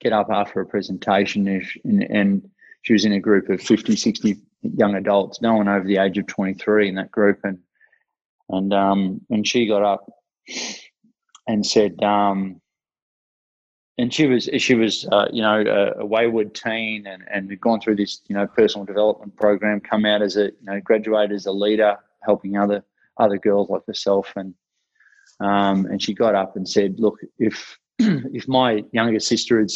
get up after a presentation and, and she was in a group of 50, 60 young adults, no one over the age of 23 in that group. And, and, um, and she got up and said, um, and she was she was uh, you know a, a, wayward teen and and had gone through this you know personal development program, come out as a you know graduated as a leader, helping other other girls like herself, and um, and she got up and said, look, if if my younger sister had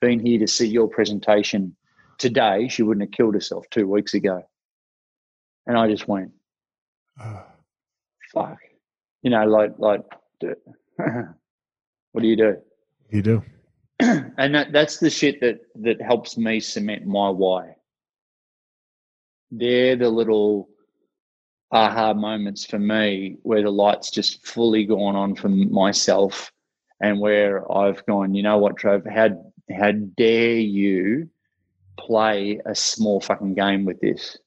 been here to see your presentation today, she wouldn't have killed herself two weeks ago. And I just went, fuck, you know, like like, what do you do? You do. and that, that's the shit that that helps me cement my why. They're the little aha moments for me where the light's just fully gone on for myself and where I've gone, you know what, Trav, how how dare you play a small fucking game with this?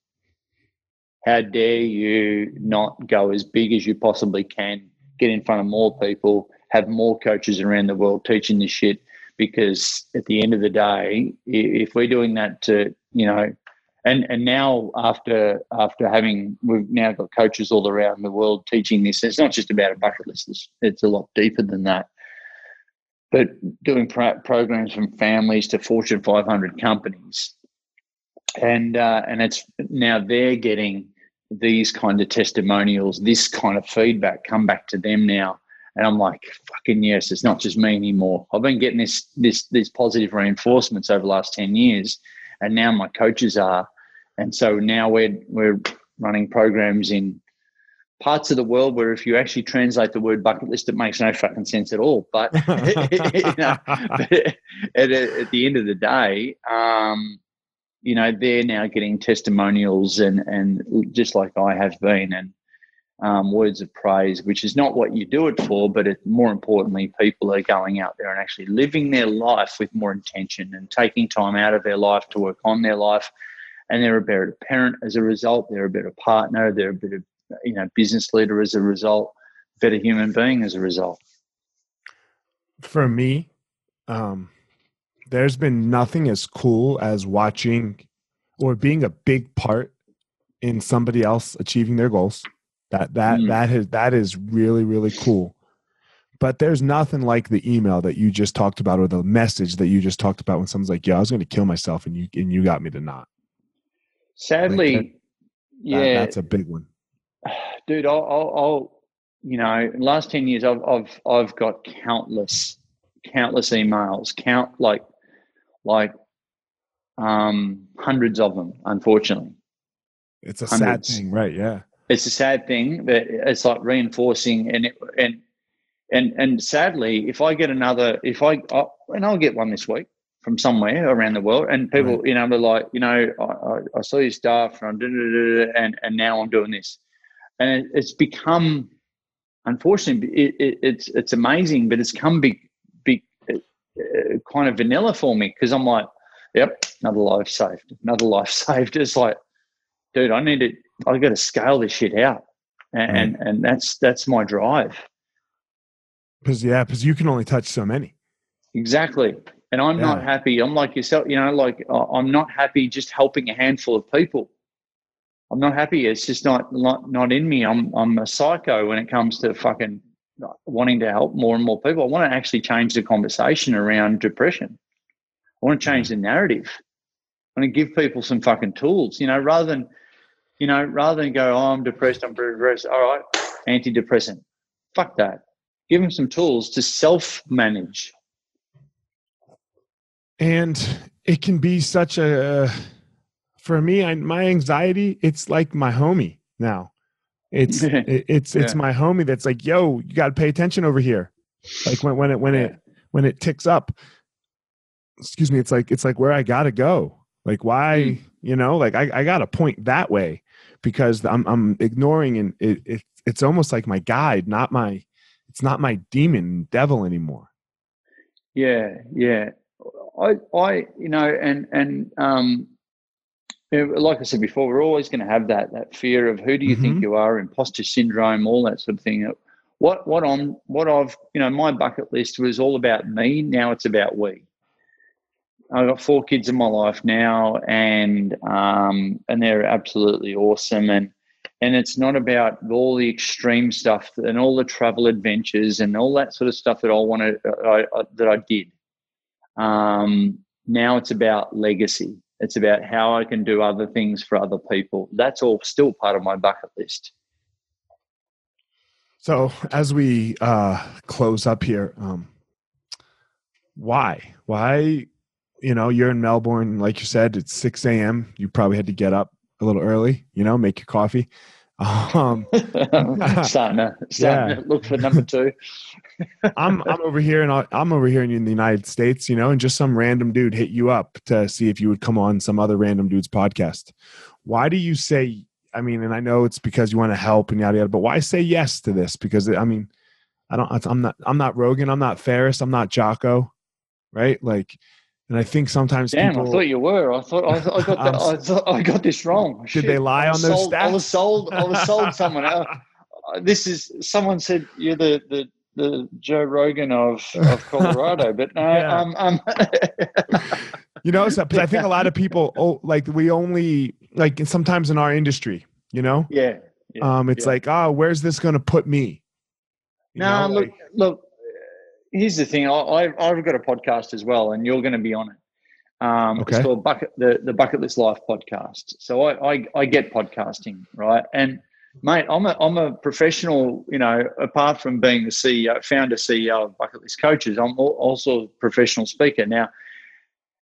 How dare you not go as big as you possibly can, get in front of more people, have more coaches around the world teaching this shit, because at the end of the day, if we're doing that to, you know, and and now after after having we've now got coaches all around the world teaching this. It's not just about a bucket list. It's, it's a lot deeper than that. But doing pro- programs from families to Fortune 500 companies, and uh, and it's now they're getting these kind of testimonials, this kind of feedback come back to them now and I'm like, fucking yes, it's not just me anymore. I've been getting this this these positive reinforcements over the last 10 years. And now my coaches are. And so now we're we're running programs in parts of the world where if you actually translate the word bucket list, it makes no fucking sense at all. But, you know, but at, at, the end of the day, um, you know, they're now getting testimonials and, and just like I have been. And, um, words of praise, which is not what you do it for, but it, more importantly, people are going out there and actually living their life with more intention and taking time out of their life to work on their life. And they're a better parent as a result. They're a better partner. They're a better, you know, business leader as a result. Better human being as a result. For me, um, there's been nothing as cool as watching or being a big part in somebody else achieving their goals that that mm. that is that is really really cool. But there's nothing like the email that you just talked about or the message that you just talked about when someone's like, "Yeah, I was going to kill myself," and you and you got me to not. Sadly, like that, yeah, that, that's a big one, dude. I'll, I'll, I'll you know, last 10 years, I've, I've, I've got countless, countless emails, count like, like, um, hundreds of them, unfortunately. It's a hundreds. sad thing, right? Yeah. It's a sad thing that it's like reinforcing and, it, and, and, and sadly, if I get another, if I, and I'll get one this week from somewhere around the world, and people, right. you know, they're like, you know, I, I I saw your stuff and, and, and now I'm doing this. And it's become, unfortunately, it, it, it's it's amazing, but it's come big, big, uh, kind of vanilla for me because I'm like, yep, another life saved, another life saved. It's like, dude, I need to, I got to scale this shit out, and mm. and that's that's my drive. Because yeah, because you can only touch so many. Exactly, and I'm yeah. not happy. I'm like yourself, you know, like I'm not happy just helping a handful of people. I'm not happy. It's just not not not in me. I'm I'm a psycho when it comes to fucking wanting to help more and more people. I want to actually change the conversation around depression. I want to change the narrative. I want to give people some fucking tools, you know, rather than, you know, rather than go, oh, I'm depressed, I'm depressed. All right, antidepressant. Fuck that. Give them some tools to self manage. And it can be such a for me, I, my anxiety, it's like my homie now. It's it, it's yeah. it's my homie that's like, yo, you got to pay attention over here. Like when when it when yeah. it when it ticks up. Excuse me. It's like it's like where I gotta go. Like why mm. you know like I I gotta point that way because I'm I'm ignoring and it, it it's almost like my guide, not my it's not my demon devil anymore. Yeah, yeah. I I you know and and um like I said before, we're always going to have that that fear of who do you mm-hmm. think you are, imposter syndrome, all that sort of thing. What what I'm what I've you know my bucket list was all about me. Now it's about we. I've got four kids in my life now, and um, and they're absolutely awesome. And and it's not about all the extreme stuff and all the travel adventures and all that sort of stuff that I wanted I, I, that I did. Um, now it's about legacy it's about how I can do other things for other people. That's all still part of my bucket list. So as we uh, close up here, um, why? Why? You know, you're in Melbourne, like you said, it's 6 a.m. You probably had to get up a little early, you know, make your coffee. Um, starting to, starting yeah. to look for number two. I'm I'm over here and I'm over here in the United States, you know, and just some random dude hit you up to see if you would come on some other random dude's podcast. Why do you say? I mean, and I know it's because you want to help and yada yada, but why say yes to this? Because I mean, I don't. I'm not. I'm not Rogan. I'm not Ferriss. I'm not Jocko. Right? Like and I think sometimes Damn, people, I thought you were. I thought I, I got the, I, thought, I got this wrong. Did Shit. they lie on those sold, stats? I was sold. I was sold someone. Uh, this is someone said you're the the the Joe Rogan of of Colorado, but no, yeah. um, um you know, so, I think a lot of people, oh, like we only like sometimes in our industry, you know, yeah, yeah um, it's yeah. like, oh, where's this going to put me? You no, know, look, like, look here's the thing. I, have got a podcast as well, and you're going to be on it. Um, okay. It's called Bucket the the Bucket List Life podcast. So I, I, I get podcasting right, and mate, I'm a I'm a professional. You know, apart from being the CEO, founder CEO of Bucket List Coaches, I'm also a professional speaker. Now,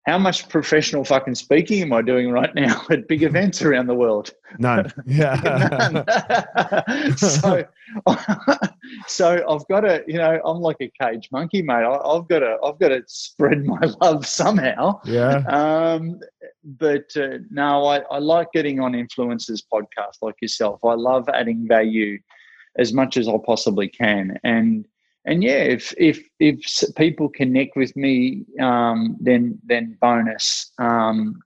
how much professional fucking speaking am I doing right now at big events around the world? None. Yeah. None. so, so I've got to, you know, I'm like a cage monkey, mate. I, have got to, I've got to spread my love somehow. Yeah. Um, but uh, no, I, I like getting on influencers podcasts like yourself. I love adding value as much as I possibly can, and and yeah, if if if people connect with me, um, then then bonus. Um,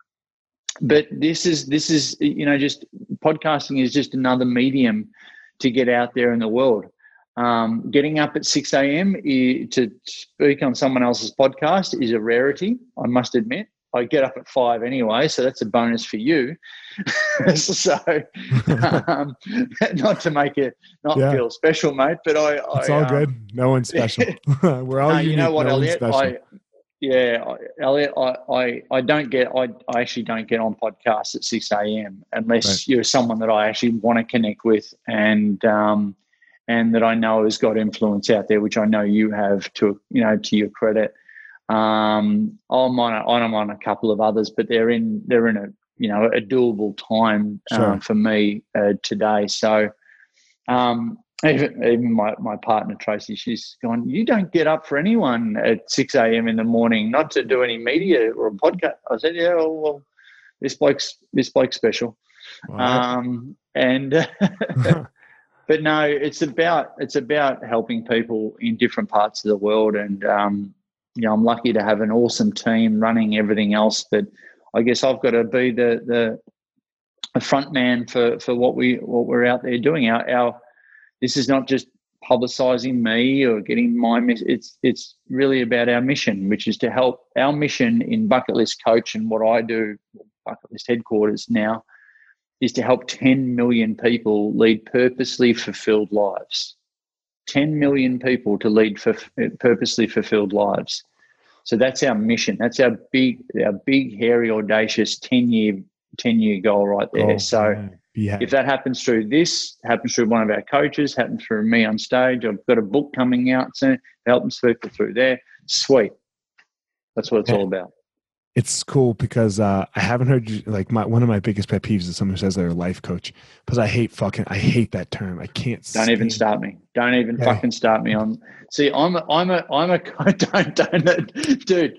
but this is this is you know just podcasting is just another medium to get out there in the world. Um, getting up at six a.m. to speak on someone else's podcast is a rarity, I must admit. I get up at five anyway, so that's a bonus for you. so, um, not to make it not yeah. feel special, mate, but I. It's I, all um, good. No one's special. We're all. No, unique. you know what, no Elliot? I, yeah, Elliot, I, I, I don't get, I, I actually don't get on podcasts at 6 a.m. unless right. you're someone that I actually want to connect with. And, um, and that I know has got influence out there, which I know you have to you know to your credit. Um, I'm on a, I'm on a couple of others, but they're in they're in a you know a doable time uh, sure. for me uh, today. So um, even even my, my partner Tracy, she's gone. You don't get up for anyone at six a.m. in the morning, not to do any media or a podcast. I said, yeah, well, well this bloke's this bloke's special. Wow. Um, and but no, it's about it's about helping people in different parts of the world, and um, you know, I'm lucky to have an awesome team running everything else. But I guess I've got to be the the, the front man for for what we what we're out there doing. Our our this is not just publicizing me or getting my it's it's really about our mission which is to help our mission in bucket list coach and what i do bucket list headquarters now is to help 10 million people lead purposely fulfilled lives 10 million people to lead for purposely fulfilled lives so that's our mission that's our big our big hairy audacious 10 year 10 year goal right there oh, so yeah. If that happens through this, happens through one of our coaches, happens through me on stage, I've got a book coming out soon, helping people through there. Sweet. That's what it's yeah. all about. It's cool because uh, I haven't heard you, like my one of my biggest pet peeves is someone who says they're a life coach because I hate fucking I hate that term. I can't. Don't even start me. Don't even okay. fucking start me on. See, I'm a, I'm a I'm a don't don't dude,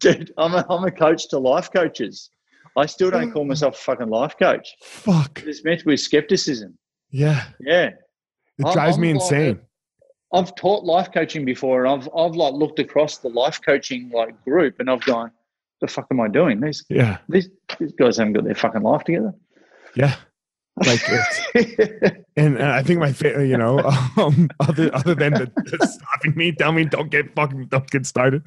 dude. I'm a I'm a coach to life coaches. I still don't call myself a fucking life coach. Fuck. It's meant with skepticism. Yeah. Yeah. It drives I'm, me insane. Like I've taught life coaching before, and I've I've like looked across the life coaching like group, and I've gone, "The fuck am I doing? These yeah these these guys haven't got their fucking life together." Yeah. Like, and, and I think my favorite, you know, um, other other than the, the stopping me, tell me don't get fucking don't get started.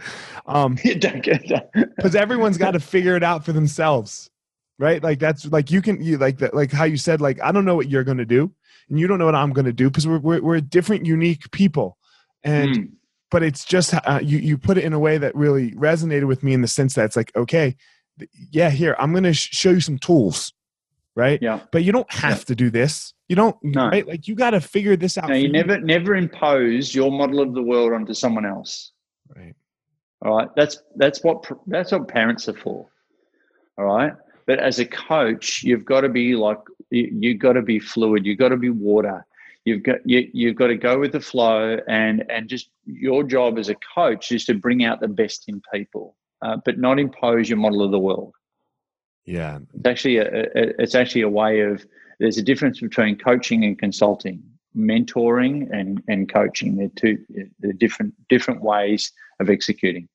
Um, don't get because everyone's got to figure it out for themselves, right? Like that's like you can you like that like how you said like I don't know what you're gonna do, and you don't know what I'm gonna do because we're, we're we're different, unique people, and. Mm. But it's just uh, you. You put it in a way that really resonated with me in the sense that it's like, okay, yeah, here I'm going to sh- show you some tools right? Yeah. But you don't have yeah. to do this. You don't, no. right? Like you got to figure this out. No, you never, you. never impose your model of the world onto someone else. Right. All right. That's that's what that's what parents are for. All right. But as a coach, you've got to be like you've got to be fluid. You've got to be water. You've got you, you've got to go with the flow, and and just your job as a coach is to bring out the best in people, uh, but not impose your model of the world. Yeah, it's actually a, a, it's actually a way of there's a difference between coaching and consulting, mentoring and and coaching. They're two they're different different ways of executing.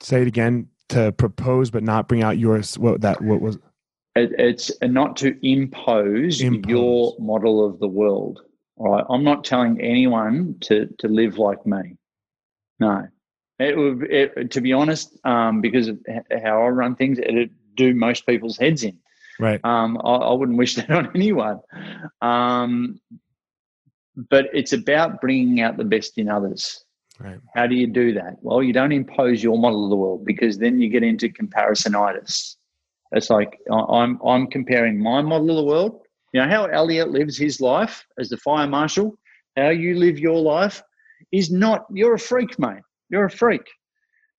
Say it again. To propose but not bring out yours. What that what was? It, it's not to impose, impose your model of the world. Right, I'm not telling anyone to to live like me. No, it would. It, to be honest, um, because of how I run things, it do most people's heads in. Right. Um, I, I, wouldn't wish that on anyone. Um, but it's about bringing out the best in others. Right. How do you do that? Well, you don't impose your model of the world because then you get into comparisonitis. It's like I'm I'm comparing my model of the world. You know how Elliot lives his life as the fire marshal. How you live your life is not. You're a freak, mate. You're a freak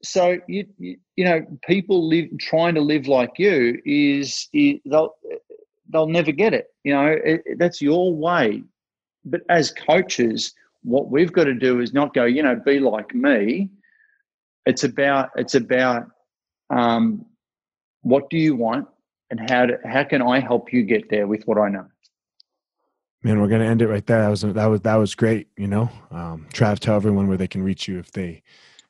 so you, you, know people live trying to live like you is, is they'll they'll never get it you know it, that's your way but as coaches what we've got to do is not go you know be like me it's about it's about um, what do you want? And how to, how can i help you get there with what i know? Man we're going to end it right there. That was that was that was great you know? Um, trav tell everyone where they can reach you if they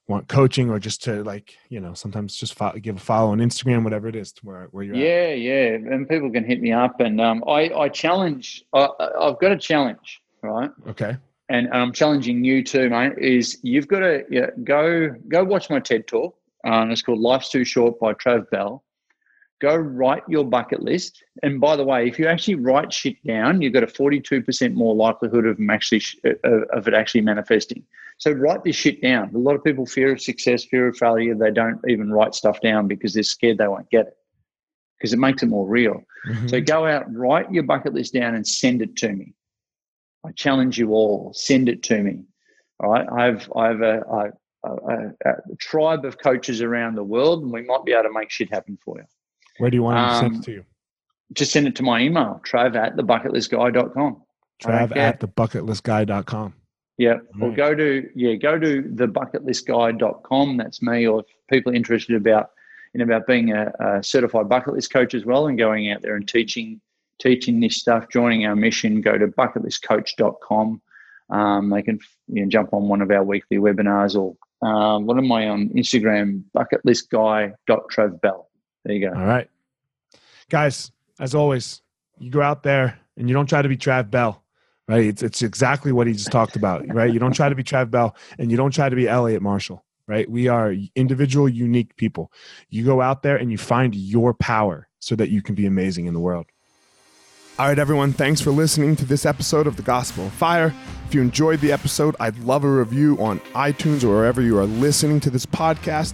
want coaching or just to like you know sometimes just follow, give a follow on instagram whatever it is to where, where you're yeah at. yeah and people can hit me up and um, i i challenge I, i've got a challenge right? Okay. And, and i'm challenging you too mate is you've got to yeah, go go watch my ted talk. Um, it's called life's too short by trav bell go write your bucket list. And by the way, if you actually write shit down, you've got a 42% more likelihood of actually uh, of it actually manifesting. So write this shit down. A lot of people fear of success, fear of failure. They don't even write stuff down because they're scared they won't get it because it makes it more real. Mm-hmm. So go out, write your bucket list down and send it to me. I challenge you all, send it to me. All right. I have, I have a, a, a, a tribe of coaches around the world, and we might be able to make shit happen for you. Where do you want um, to send it to you? Just send it to my email, trav at thebucketlistguy.com. Trav at thebucketlistguy.com. Yeah. Or go to yeah, go to thebucketlistguy.com. That's me. Or if people are interested about in about being a, a, certified bucket list coach as well and going out there and teaching teaching this stuff, joining our mission, go to bucketlistcoach.com. Um, they can you know, jump on one of our weekly webinars or um, what am I on Instagram? Bucketlistguy.travbell. There you go. All right. Guys, as always, you go out there and you don't try to be Trav Bell right? It's it's exactly what he just talked about, right? You don't try to be Trav Bell and you don't try to be Elliot Marshall, right? We are individual, unique people. You go out there and you find your power so that you can be amazing in the world. All right, everyone, thanks for listening to this episode of The Gospel of Fire. If you enjoyed the episode, I'd love a review on iTunes or wherever you are listening to this podcast.